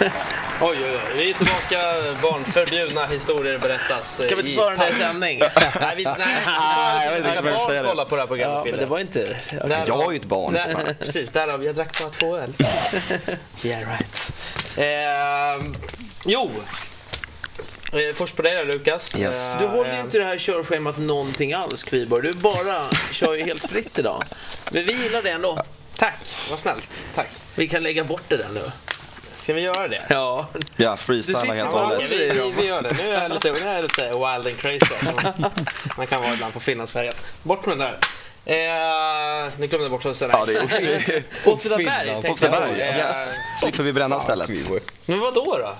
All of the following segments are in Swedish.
Oj, oj, oj. Vi är tillbaka. Barnförbjudna historier berättas. Kan vi inte föra den här i sändning? Nej, vi, nej. Ah, jag vet inte vad jag säger. kollar på det här Ja, programmet, Fille. det var inte... Där Jag har- är ju ett barn. Där, fan. precis, där har vi. Jag drack bara två öl. yeah right. Eh, jo. Eh, först på dig då Lukas. Yes. Eh, Du håller ju eh, inte det här körschemat någonting alls Kviborg. Du bara kör ju helt fritt idag. Men vi gillar det ändå. Tack, vad snällt. Tack. Vi kan lägga bort det där nu. Ska vi göra det? Ja. Ja, freestyla helt och hållet. vi, vi, vi gör det. Nu är jag lite, nu är jag lite wild and crazy. Man kan vara ibland på Finlandsfärjan. Bort med den där. Eh, nu glömde jag bort vad jag skulle Ja, det säga. är Åtvidaberg tänkte jag på. Åtvidaberg. Eh, Yes. Slipper vi bränna stället. Men vad då? då?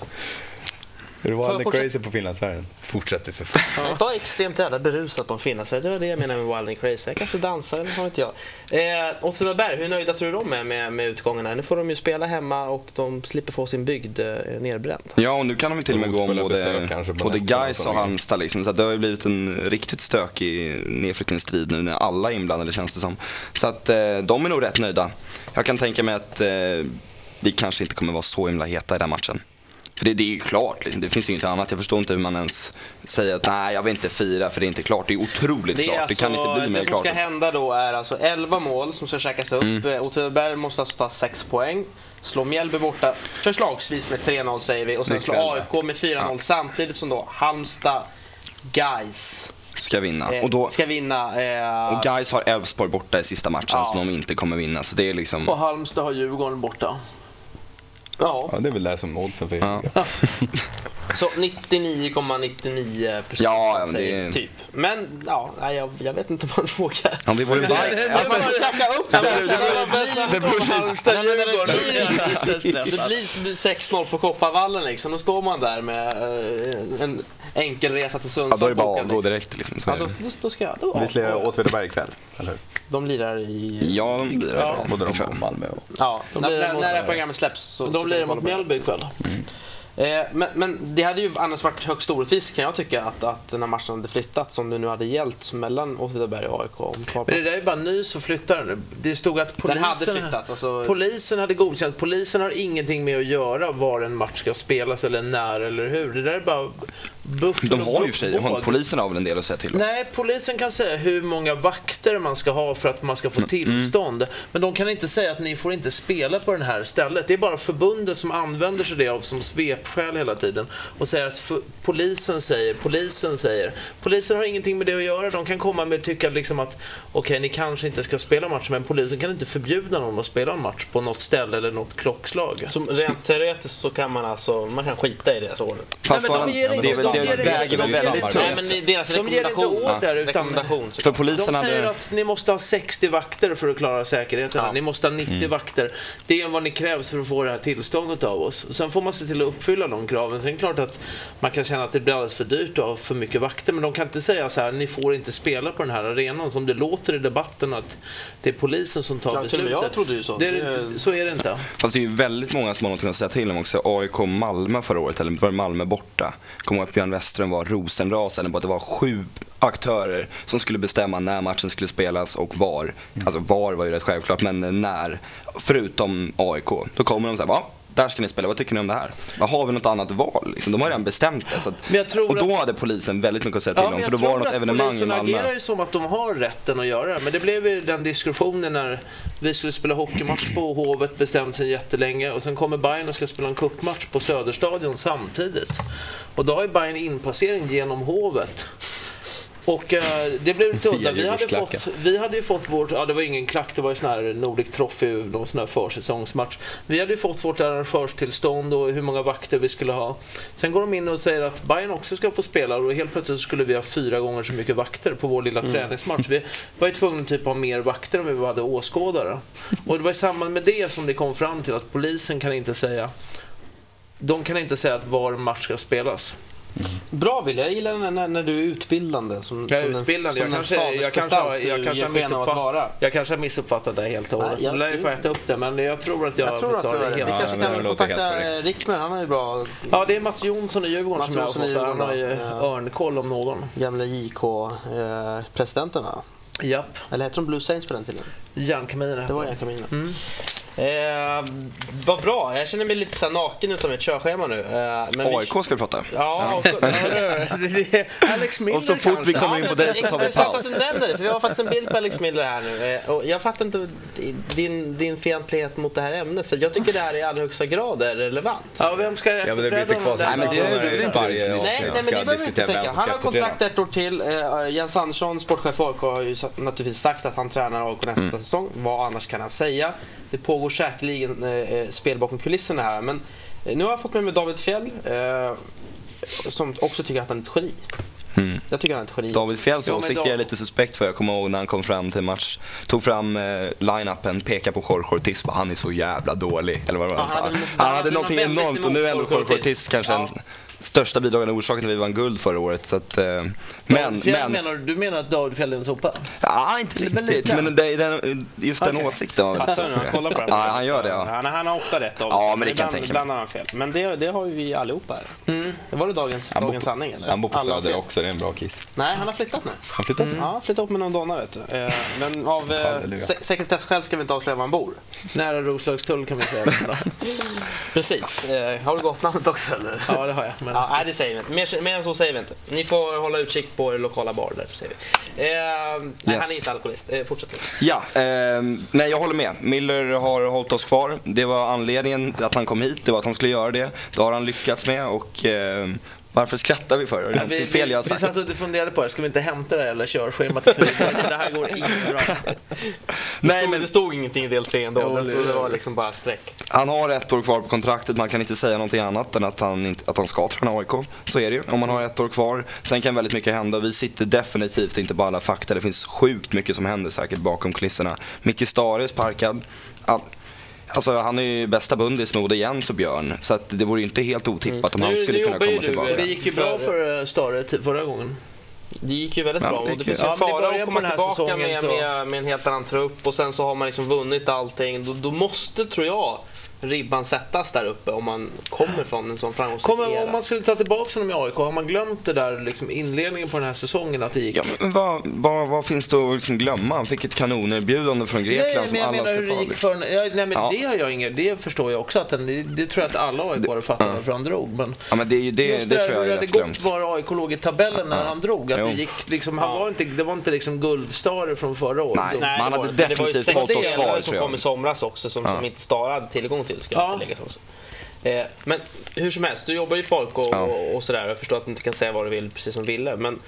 Är du wild and crazy på Finlandsfärjan? Fortsätt du för fan. Jag var extremt jävla berusad på en. Det var det jag menade med wild and crazy. Jag kanske dansar, eller vad vet jag. Eh, Åtvidaberg, hur nöjda tror du de är med, med utgången här? Nu får de ju spela hemma och de slipper få sin bygd eh, nerbränd. Ja, och nu kan de ju till och med gå om både, både Gais och Halmstad. Liksom. Så att det har ju blivit en riktigt stökig nedflyttningsstrid nu när alla är inblandade känns det som. Så att eh, de är nog rätt nöjda. Jag kan tänka mig att eh, vi kanske inte kommer vara så himla heta i den matchen. För det, det är ju klart, liksom. det finns ju inget annat. Jag förstår inte hur man ens säger att nej, jag vill inte fira för det är inte klart. Det är otroligt Det, är klart. alltså, det kan inte bli mer det som klart. ska alltså. hända då är alltså 11 mål som ska käkas upp. Mm. Åtvidaberg måste alltså ta 6 poäng. Slå Mjällby borta, förslagsvis med 3-0 säger vi. Och sen slå AIK med 4-0 samtidigt som då Halmstad, Gais Ska vinna. eh, Och, då, ska vinna. Eh, och Gais har Elfsborg borta i sista matchen Ja. som de inte kommer vinna. Så det är liksom... Och Halmstad har Djurgården borta. Ja, Ja, det är väl det som oddsen för Ja. så 99,99 procent Ja, ja, men det säger är- typ. Men ja, nej, jag, jag vet inte om man vågar. Om vi vore det- alltså, Man får käka upp det. det blir- Lite stressad. Det blir, det blir 6-0 på Kopparvallen liksom. Då står man där med eh, en enkel resa till ja, Sundsvall. då är det bara att avgå liksom. direkt. Liksom. Så Ja, då, det. då, då ska jag då Vi lirar. Åtvidaberg ikväll, eller hur? De lirar i... Ja, de. Ja. Både de och Malmö. Ja, när, lirar när, mot- när det här programmet släpps. Så, så De lirar mot. Mjällby ikväll. Eh, men, men det hade ju annars varit högst orättvist kan jag tycka att, att den här matchen hade flyttats om det nu hade gällt mellan Åtvidaberg och AIK. om Men det där är bara nys och flyttar den. Det stod att Den polisen, hade flyttats. Alltså, polisen hade godkänt. Polisen har ingenting med att göra var en match ska spelas eller när eller hur. Det där är bara buffel De har ju för sig, polisen har väl en del att säga till om. Nej, polisen kan säga hur många vakter man ska ha för att man ska få Mm. tillstånd. Men de kan inte säga att ni får inte spela på det här stället. Det är bara förbundet som använder sig det av som svepskäl hela tiden. Och säger att polisen säger, polisen säger. Polisen har ingenting med det att göra. De kan komma med tycka liksom att okej, ni kanske inte ska spela match, men polisen kan inte förbjuda någon att spela en match på något ställe eller något klockslag. som rent teoretiskt så kan man alltså man kan skita i deras order. Fast Nej, men de ger det, inte- är väl- de det ger inte- väger väl väldigt inte- Nej, tungt. men deras De ger inte order, utan- rekommendation För polisen De säger hade... att ni måste ha 60 vakter för att klara säkerheten. Ja. Ni måste ha 90 vakter. Det är vad ni krävs för att få det här tillståndet av oss. Sen får man se till att uppfylla de kraven. Sen är det klart att man kan känna att det blir alldeles för dyrt att ha för mycket vakter. Men de kan inte säga så här, ni får inte spela på den här arenan. Som det låter i debatten att det är polisen som tar Ja, beslutet. jag trodde ju så. Det är, Det- så är det inte. Fast det är ju väldigt många som har något att säga till om också. AIK Malmö förra året, eller var Malmö borta? Kommer ihåg att Björn Westerholm var rosenrasande på att det var sju aktörer som skulle bestämma när matchen skulle spelas och var. Alltså var var ju rätt självklart, men när. Förutom AIK. Då kommer de så här, va? Där ska ni spela, vad tycker ni om det här? Vad har vi något annat val? Liksom, de har redan bestämt det. Så att, och då att- hade polisen väldigt mycket att säga till Ja, om, för då var det något evenemang i polisen Malmö. agerar ju som att de har rätten att göra det. Men det blev ju den diskussionen när vi skulle spela hockeymatch på Hovet, bestämt sig jättelänge. Och sen kommer Bayern och ska spela en cupmatch på Söderstadion samtidigt. Och då har ju Bayern inpassering genom Hovet. Och eh, det blev lite udda. Vi hade, fått, vi hade ju fått vårt, ja det var ingen klack, det var ju sån här Nordic Trophy, någon sån här försäsongsmatch. Vi hade ju fått vårt arrangörstillstånd och hur många vakter vi skulle ha. Sen går de in och säger att Bayern också ska få spela och helt plötsligt skulle vi ha fyra gånger så mycket vakter på vår lilla träningsmatch. Vi var ju tvungna typ att ha mer vakter än vi hade åskådare. Och det var i samband med det som det kom fram till att polisen kan inte säga de kan inte säga att var match ska spelas. Bra Wille, jag gillar när, när, när du är utbildande. Som, Jag är som den- utbildande. som Jag den kanske- jag kanske har- jag kanske har missuppfatt-. Jag kanske har missuppfattat det helt och hållet. Nu lär ju få äta upp det, men jag tror att jag, Jag tror att sa du det är det. Vi. Ja, kanske kan kontakta. Rickmer, han har ju bra Ja, det är Mats Jonsson i Djurgården Mats som jag har Jonsson fått. Han har ju örnkoll om någon. gamla JK-presidenten va? Japp. Eller hette de Blue Saints på den tiden? Järnkaminer Det var Jankamina. Mm. Eh, vad bra, jag känner mig lite så naken utan mitt körschema nu. Eh, men vi- AIK ska vi prata. Ja, och, Alex Miller Och så fort vi kanske? kommer in på det så tar vi att paus. du nämner det, för vi har faktiskt en bild på Alex Miller här nu. Eh, Och jag fattar inte din, din fientlighet mot det här ämnet, för jag tycker det här i allra högsta grad är relevant. Ja, vem ska Ja, men det blir inte kvar honom? Nej, men det är- varje Nej, nej, men det behöver vi inte tänka. Han har kontrakt ett år till. Eh, Jens Andersson, sportchef i AIK, har ju naturligtvis sagt att han tränar AIK nästa Mm. säsong. Vad annars kan han säga? Det pågår säkerligen eh, eh, spel bakom kulisserna här. Men eh, nu har jag fått med mig David Fjell, eh, som också tycker att han är ett geni. Mm. Jag tycker han är ett geni. David Fjälls åsikter är jag lite suspekt för. Jag kommer ihåg när han kom fram till match, tog fram eh, line-upen, pekade på Jorge Ortiz bara, han är så jävla dålig. Eller vad det var han han sa. hade Han han hade någonting enormt och nu är ändå Jorge Ortiz kanske Ja. den största bidragande orsaken till att vi vann guld förra året. Så att, eh, men, men, menar, du- du menar att David Fjäll är en sopa? ja, inte Men riktigt. lite. Men det, den, just den Okej. åsikten var väl Passar nu, han kollar på det. Ja, han gör det, ja. Han, han har ofta rätt. David. Ja, men det kan jag ibland, tänka mig. ibland har han fel. Men det, det har ju vi allihopa här. Det var det dagens, Han dagens på- sanning eller? Han bor på Alla Söder fel. också, det är en bra kiss. Nej, han har flyttat nu. Han flyttat? Ja, han har flyttat upp med någon donna vet du. Eh, Men av eh, se- sekretesskäl ska vi inte avslöja var han bor. Nära Roslagstull kan vi säga. Precis. Eh, Har du gått namnet också eller? ja, det har jag. Men... Ja, nej, det säger vi inte. Mer, mer än så säger vi inte. Ni får hålla utkik på er lokala bar där, säger vi. Eh, nej, Yes. han är inte alkoholist. Eh, fortsätt. Ja, eh, nej jag håller med. Miller har hållit oss kvar. Det var anledningen att han kom hit, det var att han skulle göra det. Det har han lyckats med och eh, varför skrattar vi för? Det är vi, fel jag har vi, vi sagt. satt och funderade på det, ska vi inte hämta det jävla körschemat? det här går inte bra. Nej, Men men det stod ingenting i del 3 ändå. Jo, det, det- stod, det var liksom bara streck. han har ett år kvar på kontraktet, man kan inte säga någonting annat än att han, inte, att han ska träna AIK. Så är det ju, om man har ett år kvar. Sen kan väldigt mycket hända vi sitter definitivt inte på alla fakta. Det finns sjukt mycket som händer säkert bakom kulisserna. Micke Stare är sparkad. Alltså han är ju bästa bundis med både Jens och Björn. Så att det vore ju inte helt otippat om Nu- han skulle kunna komma du, tillbaka. Det gick ju bra för eh, Stare förra gången. Det gick ju väldigt Ja, bra det och finns ju Ja, en fara att komma tillbaka säsongen med, med, med en helt annan trupp och sen så har man liksom vunnit allting. Då, då måste, tror jag, ribban sättas där uppe om man kommer från en sån framgångsrik Kommer, era. om man skulle ta tillbaka honom i AIK, har man glömt det där liksom inledningen på den här säsongen att det gick? Ja, men vad, vad, vad finns det att liksom glömma? Han fick ett kanonerbjudande från Grekland Nej, men som alla menar ska hur det ta. gick liksom. för... Ja, nej, men Ja. det har jag inget... Det förstår jag också att den, det, det tror jag att alla AIK fattar varför han drog. Men Ja, men det, är ju det, just det, det, tror hur jag det är hade rätt gått var AIK låg i tabellen när Ja. han drog. Att Jo. det, gick, liksom, han Ja. var inte, det var inte liksom guldstare från förra året. Nej. Nej, Man det hade var, det var ju definitivt sex hållit oss kvar, som tror jag. kom i somras också som, som inte Stara hade tillgång till ska Ja. tilläggas också. Eh, men hur som helst, du jobbar ju AIK och, Ja. och, och sådär. Jag förstår att du inte kan säga vad du vill precis som Ville. Men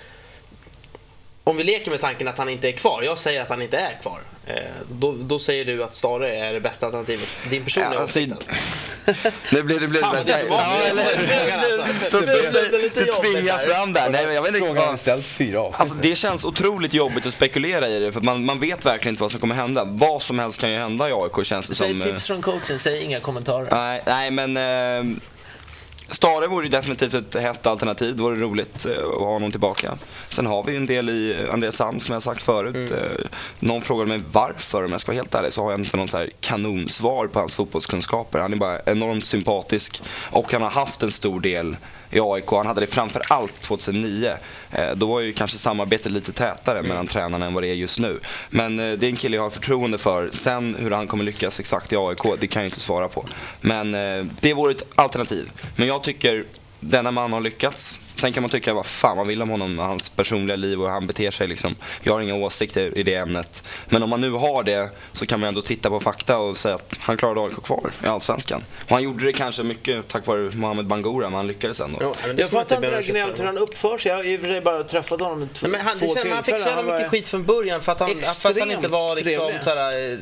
om vi leker med tanken att han inte är kvar. Jag säger att han inte är kvar. Eh, då, då säger du att Stare är det bästa alternativet. Din personliga Ja, alltså, åsikt. Nu blir det blir Fan, vad väldigt... det Det Du tvingar fram där. Nej, men jag vet inte Frågan ställt fyra avsnitt Alltså det känns otroligt jobbigt att spekulera i det för man, man vet verkligen inte vad som kommer hända. Vad som helst kan ju hända i AIK känns det Säg som. eh, tips från coachen, säg inga kommentarer. Nej, nej men eh, Stare vore ju definitivt ett hett alternativ. Det vore roligt eh, att ha honom tillbaka. Sen har vi ju en del i eh, Andreas Sam som jag sagt förut. Eh, någon frågade mig varför, om jag ska vara helt ärlig så har jag inte någon så här kanonsvar på hans fotbollskunskaper. Han är bara enormt sympatisk och han har haft en stor del i AIK. Han hade det framför allt 2009. Eh, då var ju kanske samarbetet lite tätare mellan tränarna än vad det är just nu. Men det är en kille jag har förtroende för. Sen hur han kommer lyckas exakt i AIK, det kan jag inte svara på. Men det vore ett alternativ. Men jag tycker denna man har lyckats. Sen kan man tycka vad fan man vill om honom, hans personliga liv och hur han beter sig. Liksom. Jag har inga åsikter i det ämnet. Men om man nu har det så kan man ändå titta på fakta och säga att han klarade AIK kvar i Allsvenskan. Och han gjorde det kanske mycket tack vare Mohamed Bangura, men han lyckades ändå. Jo, Jag fattar inte det gnället för. hur han uppför sig. Jag har i och för sig bara träffat honom två, men han, det två känns, han fick tillfällen. så jävla var- mycket skit från början för att han, för att han inte var liksom såhär, eh,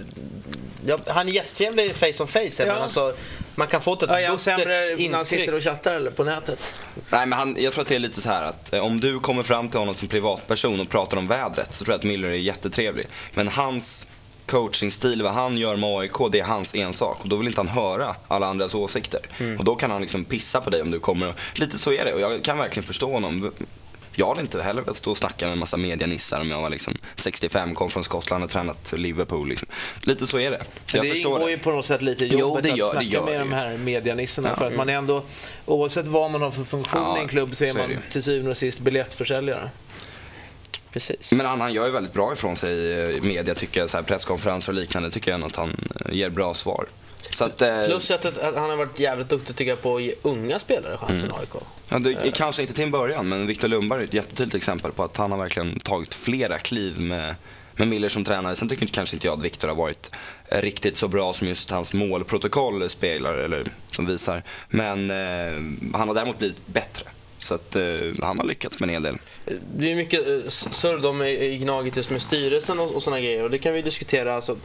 ja, Han är jättetrevlig face on face, Ja. men alltså, man kan få ett Ja, är han sämre buttert när han sitter intryck. och chattar eller på nätet? Nej, men han, jag tror att det är lite så här att eh, om du kommer fram till honom som privatperson och pratar om vädret så tror jag att Miller är jättetrevlig. Men hans coachingstil, vad han gör med AIK, det är hans ensak. Och då vill inte han höra alla andras åsikter. Och då kan han liksom pissa på dig om du kommer. och- Lite så är det och jag kan verkligen förstå honom. Jag hade inte heller velat stå och snacka med en massa medianissar om jag var liksom 65, kom från Skottland och tränat Liverpool. Liksom. Lite så är det. Så jag det förstår ingår det. ju på något sätt lite i Jo, jobbet det att gör- det snacka med det de här medianissarna. Ja. För att man är ändå, oavsett vad man har för funktion Ja, i en klubb så är så är man det ju. till syvende och sist biljettförsäljare. Precis. Men han, han gör ju väldigt bra ifrån sig i media tycker jag. Så här, presskonferenser och liknande tycker jag att han eh, ger bra svar. Så att, eh, Plus att, att han har varit jävligt duktig tycker jag på att ge unga spelare chansen Mm. i AIK. ja, det, kanske inte till en början, men Viktor Lundberg är ett jättetydligt exempel på att han har verkligen tagit flera kliv med, med Miller som tränare. Sen tycker kanske inte jag att Viktor har varit eh, riktigt så bra som just hans målprotokoll speglar, eller som visar. Men eh, han har däremot blivit bättre. Så att eh, han har lyckats med en hel del. Det är mycket eh, surr i Gnaget just med styrelsen och, och sådana grejer och det kan vi diskutera. Alltså,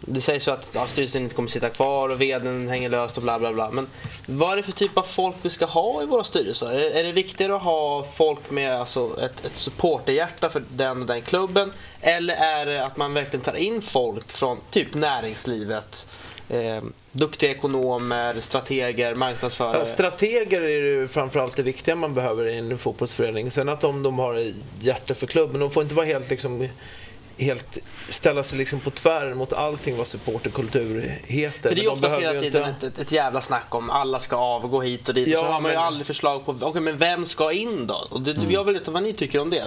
det sägs ju att ja, styrelsen inte kommer sitta kvar och vdn hänger löst och bla bla bla. Men vad är det för typ av folk vi ska ha i våra styrelser? Är, är det viktigare att ha folk med alltså, ett, ett supporterhjärta för den och den klubben? Eller är det att man verkligen tar in folk från typ näringslivet? Eh, duktiga ekonomer, strateger, marknadsförare. Ja, strateger är ju framförallt det viktiga man behöver i en fotbollsförening. Sen att de, de har hjärta för klubben. De får inte vara helt liksom helt ställa sig liksom på tvären mot allting vad supporterkultur heter. För det är ju Men de oftast behöver hela tiden inte- ett, ett, jävla snack om alla ska avgå hit och dit. Ja, så har man ju men- aldrig förslag på, okej men vem ska in då? Och det, Mm. Jag vill veta vad ni tycker om det.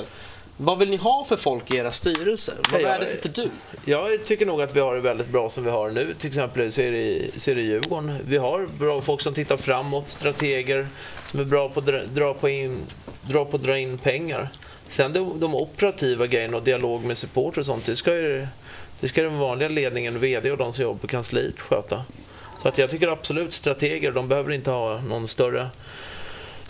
Vad vill ni ha för folk i era styrelser? Vad värdesätter du? Jag tycker nog att vi har det väldigt bra som vi har nu. Till exempel det, i- det i Djurgården. Vi har bra folk som tittar framåt, strateger som är bra på att dra, dra, på, in, dra på att dra in pengar. Sen de, de operativa grejerna och dialog med supporter och sånt, det ska ju det ska den vanliga ledningen, VD och de som jobbar på kansliet sköta. Så att jag tycker absolut strateger, de behöver inte ha någon större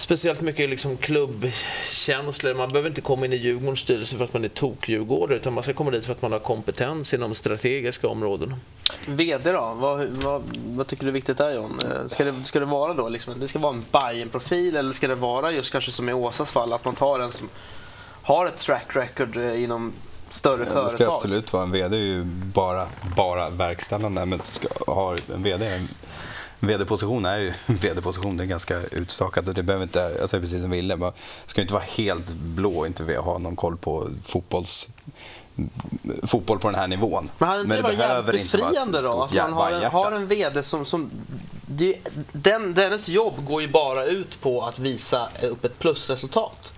Speciellt mycket liksom klubbkänslor. Man behöver inte komma in i Djurgårdens styrelse för att man är tokdjurgårdare utan man ska komma dit för att man har kompetens inom strategiska områden. VD då? Vad, vad, vad tycker du är viktigt där John? Eh, ska det, ska det vara då liksom, det ska vara en bayern profil eller ska det vara just kanske som i Åsas fall att man tar en som har ett track record eh, inom större Ja, det ska företag? absolut vara en VD är ju bara, bara verkställande. Men ska ha en VD, en VD-position är ju en VD-position. Det är ganska utstakat och det behöver inte, jag säger precis som Wille, man ska inte vara helt blå, inte ha någon koll på fotbolls fotboll på den här nivån. Men hade inte det varit jävligt befriande då? Alltså man har en, har en VD som... som det, den, dennes jobb går ju bara ut på att visa upp ett plusresultat.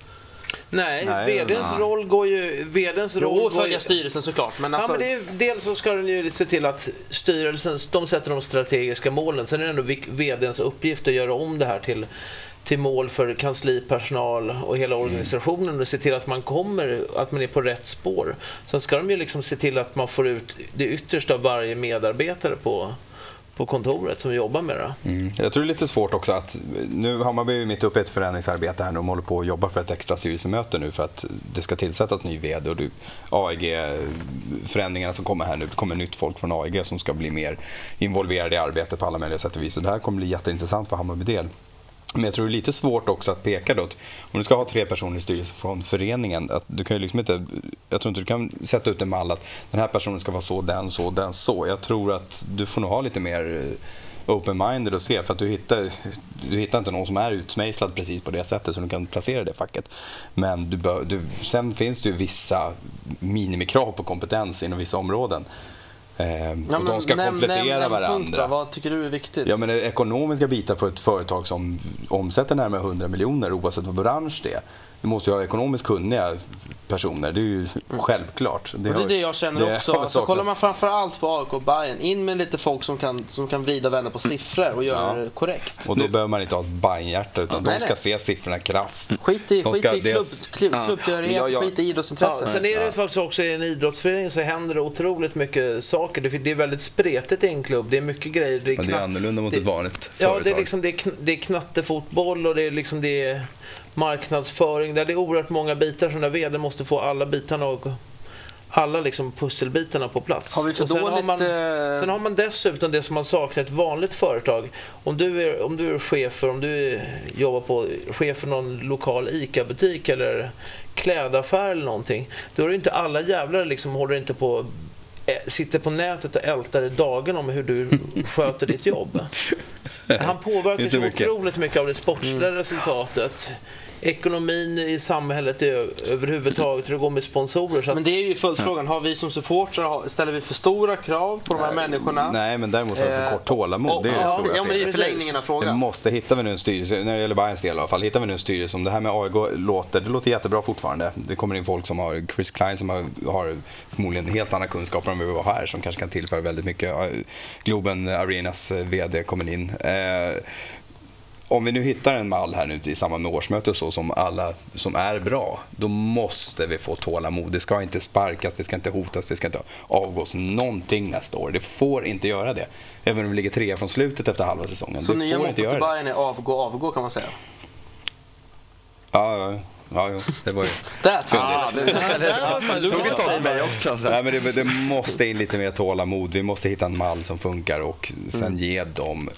Nej, Nej, VDns nej. roll går ju... VDns roll Jo, går följa ju, styrelsen såklart. Men Ja, alltså, men det är, dels så ska den ju se till att styrelsen de sätter de strategiska målen. Sen är det ändå VDns uppgift att göra om det här till, till mål för kanslipersonal och hela organisationen och se till att man kommer, att man är på rätt spår. Sen ska de ju liksom se till att man får ut det yttersta av varje medarbetare på, på kontoret som jobbar med det. Mm. Jag tror det är lite svårt också att nu Hammarby är ju mitt uppe i ett förändringsarbete här nu. De håller på att jobba för ett extra styrelsemöte nu för att det ska tillsättas ny VD och du, AIG-förändringarna som kommer här nu. Det kommer nytt folk från AIG som ska bli mer involverade i arbetet på alla möjliga sätt och vis. Så det här kommer bli jätteintressant för Hammarby del. Men jag tror det är lite svårt också att peka då. Om du ska ha tre personer i styrelsen från föreningen. Att du kan ju liksom inte, jag tror inte du kan sätta ut en mall att den här personen ska vara så, den så, den så. Jag tror att du får nog ha lite mer eh, open-minded och se. För att du hittar, du hittar inte någon som är utsmejslad precis på det sättet så du kan placera det facket. Men du bör, du, sen finns det ju vissa minimikrav på kompetens inom vissa områden. Eh, och ja, men de ska nämn- komplettera nämn en varandra. Då. Vad tycker du är viktigt? Ja, men det ekonomiska bitar på ett företag som omsätter närmare 100 miljoner oavsett vad bransch det är. Du måste ju ha ekonomiskt kunniga personer, det är ju självklart. Mm. och det är det jag känner det också. Alltså, kollar man framförallt på AIK och Bayern in med lite folk som kan, som kan vrida och vända på siffror och göra Ja. det korrekt. Och då behöver man inte ha ett Bajen-hjärta utan Nej, de ska nej. se siffrorna krasst. Skit i, De skit ska i klubb, klubb, Ja. klubbtillhörighet, Ja, ja. skit i idrottsintresse. Ja, sen är det Ja. faktiskt också i en idrottsförening så händer det otroligt mycket saker. Det det är väldigt spretigt i en klubb. Det är mycket grejer. Det är, Men det är annorlunda mot det- ett vanligt Ja, företag. det är, liksom, det, är kn- det är knattefotboll och det är, liksom, det är marknadsföring. Där det är oerhört många bitar som där vd måste få alla bitarna och alla liksom pusselbitarna på plats. Har vi för Och sen dåligt... Har man, eh, sen har man dessutom det som man saknar i ett vanligt företag. Om du är, om du är chef för, om du jobbar på, chef för någon lokal ICA-butik eller klädaffär eller någonting. Då är det inte alla jävlar liksom håller inte på eh, sitter på nätet och ältar i dagen om hur du sköter ditt jobb. Han påverkar så mycket. otroligt mycket av det sportsliga resultatet ekonomin i samhället överhuvudtaget, hur det går med sponsorer. Så att, Men det är ju följdfrågan. Har vi som supportrar, har- ställer vi för stora krav på de här människorna? Nej, men däremot har vi för Eh, kort tålamod. Det är det ja, stora ja, men i förlängningen av Det frågan. måste, hittar vi nu en styrelse, när det gäller Bayerns del i alla fall, hittar vi nu en styrelse som det här med AIK låter, det låter jättebra fortfarande. Det kommer in folk som har, Chris Klein som har, har förmodligen helt annan kunskap än vi var här, som kanske kan tillföra väldigt mycket. Eh, Globen Arenas eh, VD kommer in. Om vi nu hittar en mall här nu i samband med årsmöte och så som alla som är bra, då måste vi få tålamod. Det ska inte sparkas, det ska inte hotas, det ska inte avgås någonting nästa år. Det får inte göra det. Även om vi ligger trea från slutet efter halva säsongen. Så det nya mottot till. Bayern är avgå, avgå kan man säga. Ja, ja, ja, jo, det var ju... Ja, det, det tog ett tag för mig också. alltså. Så. Nej, men det, det måste in lite mer tålamod. Vi måste hitta en mall som funkar och sen Mm. ge dem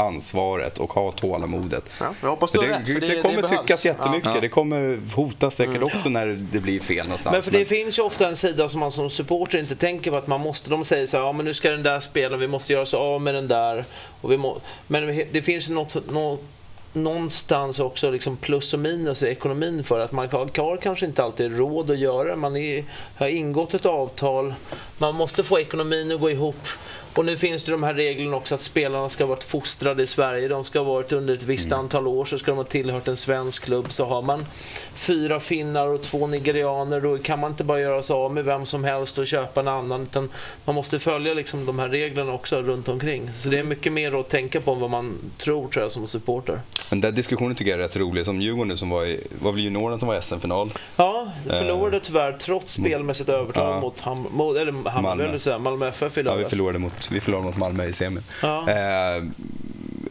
ansvaret och ha tålamodet. Ja, jag hoppas du har det, rätt. För det, det, kommer det tyckas jättemycket. Ja. Det kommer hotas säkert också när det blir fel någonstans. Men för det finns ju ofta en sida som man som supporter inte tänker på att man måste, de säger så här, ja men nu ska den där spela, vi måste göra så av med den där. Och vi må, men det finns ju något, något någonstans också liksom plus och minus i ekonomin för att man har, har kanske inte alltid råd att göra. Man är, har ingått ett avtal, man måste få ekonomin att gå ihop. Och nu finns det de här reglerna också att spelarna ska ha varit fostrade i Sverige. De ska ha varit under ett visst antal år så ska de ha tillhört en svensk klubb. Så har man fyra finnar och två nigerianer då kan man inte bara göra sig av med vem som helst och köpa en annan. Utan man måste följa liksom de här reglerna också runt omkring. Så det är mycket mer att tänka på än vad man tror tror jag som supporter. Den där diskussionen tycker jag är rätt rolig. Som Djurgården nu som var i, var väl juniorerna som var i SM-final. Ja, förlorade tyvärr trots spelmässigt övertag Ja. mot, Ham, mot eller Hammarby, Malmö. Malmö FF i Ja, vi, lördags. förlorade mot, vi förlorade mot Malmö i semin. Ja. Eh,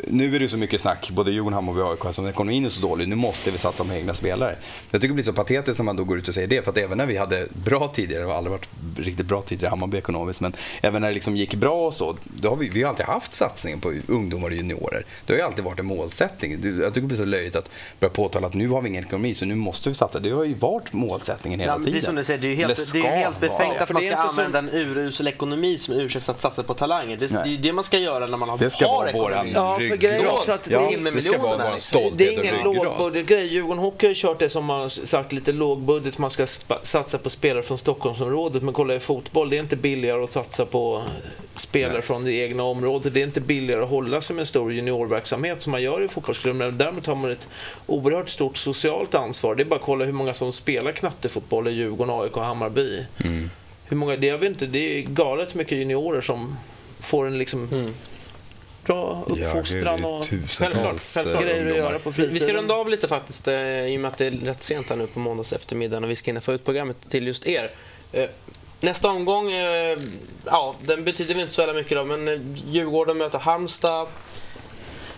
nu är det så mycket snack, både Djurgården, Hammarby och AIK, som ekonomin är så dålig. Nu måste vi satsa på egna spelare. Jag tycker det blir så patetiskt när man då går ut och säger det. För att även när vi hade bra tidigare, det har aldrig varit riktigt bra tidigare i Hammarby ekonomiskt, men även när det liksom gick bra och så, då har vi, vi har alltid haft satsningen på ungdomar och juniorer. Det har ju alltid varit en målsättning. Det- Jag tycker det blir så löjligt att börja påtala att nu har vi ingen ekonomi, så nu måste vi satsa. Det har ju varit målsättningen hela Ja, tiden. det är som du säger, det är ju helt, det är helt befängt Ja, att man ska använda en urusel ekonomi som ursäkt för att satsa på talanger. Det, är ju det man ska göra när man har, Det ska har vara våran ekonomi. Ja, för grejen är också att det är in med det ska vara vår stolthet Det är ingen lågbudgetgrej. Djurgården Hockey har kört det som man har sagt lite lågbudget. Man ska satsa på spelare från Stockholmsområdet. Men kolla i fotboll, det är inte billigare att satsa på spelare från det egna området. Det är inte billigare att hålla sig med en stor juniorverksamhet som man gör i fotbollsklubben. Däremot har man ett oerhört stort socialt ansvar. Det är bara att kolla hur många som spelar knattefotboll i Djurgården, AIK och Hammarby. Mm. Hur många, det, jag vet inte, det är galet mycket juniorer som får en liksom Mm. Bra uppfostran och tusentals eh, grejer att göra på Vi, fritiden. vi ska runda av lite faktiskt eh, i och med att det är rätt sent här nu på måndags eftermiddagen och vi ska hinna få ut programmet till just er. Eh, Nästa omgång, eh, ja den betyder väl inte så jävla mycket då men eh, Djurgården möter Halmstad.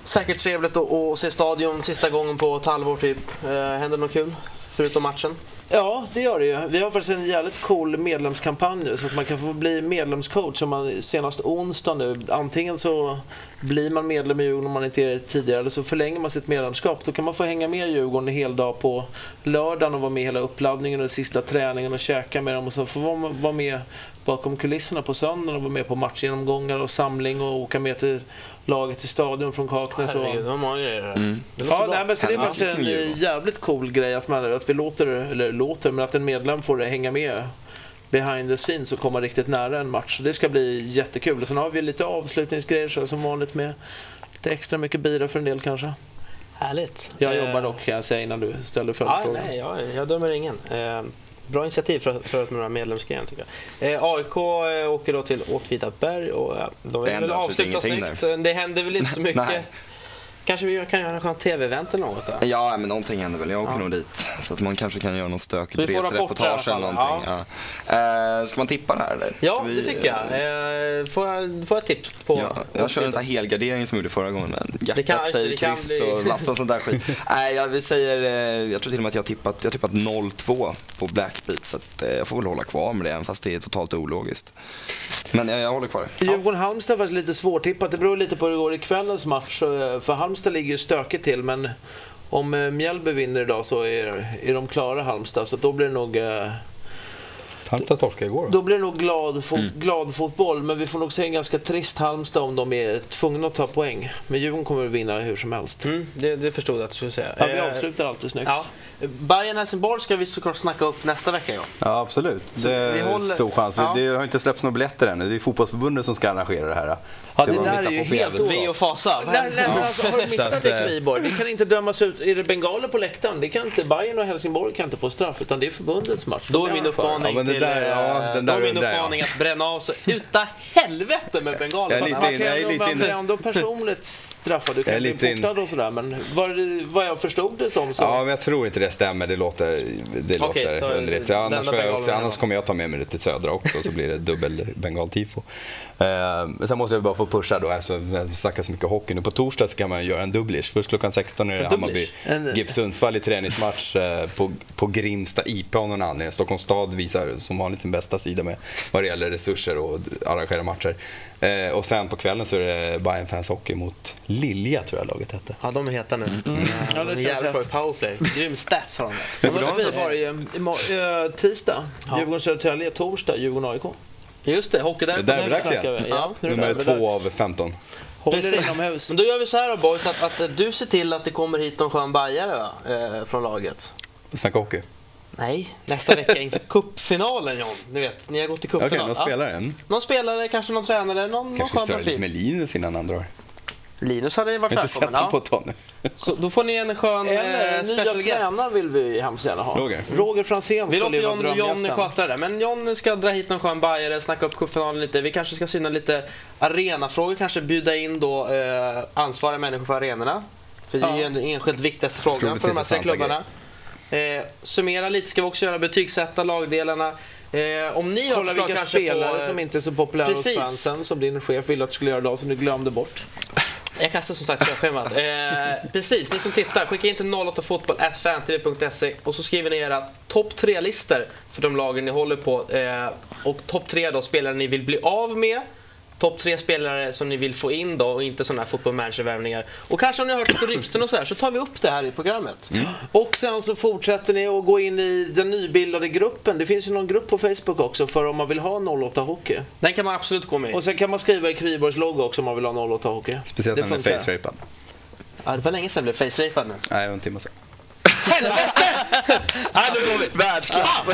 Säkert trevligt att, att se stadion sista gången på ett halvår typ. Eh, Händer något kul? Förutom matchen? Ja, det gör det ju. Vi har faktiskt en jävligt cool medlemskampanj nu så att man kan få bli medlemscoach om man senast onsdag nu. Antingen så blir man medlem i Djurgården om man inte är det tidigare eller så förlänger man sitt medlemskap. Då kan man få hänga med Djurgården en hel dag på lördagen och vara med i hela uppladdningen och sista träningen och käka med dem och så får man vara med bakom kulisserna på söndagen och vara med på matchgenomgångar och samling och åka med till laget till stadion från Kaknäs. och- Herregud, vad många grejer det är. Mm. Det Ja, nej, men så det är Ja, faktiskt en eh, jävligt cool grej att, man, att vi låter, eller låter, men att en medlem får hänga med behind the scenes och komma riktigt nära en match. Så Det ska bli jättekul. Och sen har vi lite avslutningsgrejer så som vanligt med lite extra mycket bira för en del kanske. Härligt. Jag Eh, jobbar dock kan jag säga innan du ställer Ja, följdfrågan. nej, jag, jag dömer ingen. Bra initiativ för, för att här medlemsgrejen tycker jag. Eh, AIK eh, åker då till Åtvidaberg och ja, de vill väl avsluta snyggt. Det händer väl inte så mycket. Kanske vi kan göra en TV-event eller något då? Ja, men någonting händer väl. Jag åker Ja. nog dit. Så att man kanske kan göra någon stökigt resereportage eller någonting. Ja. Eh, ska man tippa det här eller? Ja, vi- det tycker jag. Eh, får jag. Får jag tips på? Ja, jag kör en sån här helgardering som jag gjorde förra gången. Men hjärtat kan- säger kryss bli- och massa sånt där skit. Nej, jag, vi säger, eh, jag tror till och med att jag har tippat, jag tippat 0-2 på Blackbeat. Så att, jag får väl hålla kvar med det, även fast det är totalt ologiskt. Men jag, jag håller kvar. Djurgården-Halmstad är faktiskt lite svårtippat. Det beror lite på hur det går i kvällens match. För Halmstad ligger ju stökigt till men om eh, Mjällby vinner idag så är, är de klara Halmstad. Så då blir det nog... eh, Halmstad torskade igår. Då blir det nog glad, fo- glad fotboll, men vi får nog se en ganska trist Halmstad om de är tvungna att ta poäng. Men Djurgården kommer att vinna hur som helst. Mm, det, det förstod jag att du skulle säga. Ja, vi Eh, avslutar alltid snyggt. Ja. Bayern Helsingborg ska vi såklart snacka upp nästa vecka. Ja. Ja, absolut. Det är håller- stor chans. Ja. Det har inte släppts några biljetter ännu. Det är fotbollsförbundet som ska arrangera det här. Ja, det de där är ju helt. Ve och fasa. Nej, nej, men alltså, har du missat att, det eh, Kviborg? Det kan inte dömas ut. Är det bengaler på läktaren? Det kan inte Bayern och Helsingborg kan inte få straff, utan det är förbundets match. Då är De min uppmaning Ja, till... där- ja, eh, den då där är min uppmaning att bränna av så uta helvete med bengaler. Jag är lite Man man- in- kan jag är lite inne- ändå personligt straffad. Du kan bli portad och sådär. Men vad, vad jag förstod det som så... Ja, men jag tror inte det stämmer. Det låter, det då låter underligt. Ja, annars, jag också, annars kommer jag ta med mig det till Södra också, så blir det dubbel bengaltifo. Eh, men sen måste jag bara få pusha då, alltså, jag snackar så mycket hockey nu. På torsdag så kan man göra en dubblish. Först klockan 16 är det Hammarby? En- GIF Sundsvall i träningsmatch eh, på, på Grimsta IP av någon anledning. Stockholms stad visar som vanligt sin bästa sida med vad det gäller resurser och arrangera matcher. Eh, och sen på kvällen så är det Bayern Fans Hockey mot Lilja, tror jag laget hette. Ja, de är heta nu. Mm. Ja, det de är känns jävligt bra i powerplay. Grym stats har de där. Annars har vi varit eh, tisdag, Ja. Djurgården-Södertälje, torsdag, Djurgården-AIK. Just det, hockeyderbyt. Det där är Nu dags snackar igen. vi. Ja, nu Nummer två av 15. Håll er Precis. inomhus. Men då gör vi så här då boys, att, att du ser till att det kommer hit någon skön bajare va? Eh, från laget. Snacka hockey. Nej, nästa vecka inför cupfinalen John. Ni vet, ni har gått till Okej, cupfinal. någon Ja. spelare än? Någon spelare, kanske någon tränare, någon, någon Kanske skön störa lite profil. med Linus innan han drar. Linus hade varit Jag har inte sett välkommen. honom på ett tag nu. Så då får ni en skön Eller eh, nya special guest. tränaren vill vi hemskt gärna ha. Roger. Roger Franzén Vi skulle låter John, John sköta det där. Men John ska dra hit någon skön bajare, snacka upp cupfinalen lite. Vi kanske ska syna lite arenafrågor, kanske bjuda in då eh, ansvariga människor för arenorna. För det är ju Ja. den enskilt viktigaste frågan för de här tre klubbarna. Eh, summera lite ska vi också göra, betygsätta lagdelarna. Eh, om ni har Kolla vilka spelare på... som inte är så populära Precis. hos fansen som din chef ville att du skulle göra idag som du glömde bort. Jag kastar som sagt körschemat. Eh, precis, ni som tittar, skicka in till 08fotboll.fantv.se och så skriver ni era topp tre listor för de lagen ni håller på. Eh, och topp tre då spelare ni vill bli av med. Topp tre spelare som ni vill få in då och inte sådana här football manager-värvningar. Och kanske om ni har hört lite rykten och sådär så tar vi upp det här i programmet. Och sen så fortsätter ni att gå in i den nybildade gruppen. Det finns ju någon grupp på Facebook också för om man vill ha 08 Hockey. Den kan man absolut gå med i. Och sen kan man skriva i Kviborgs logga också om man vill ha 08 Hockey. Speciellt när han är face-rapad. Ja, det var länge sedan jag blev face-rapad nu. Nej, det var en timme sedan. Ja, nu går vi! Världsklass!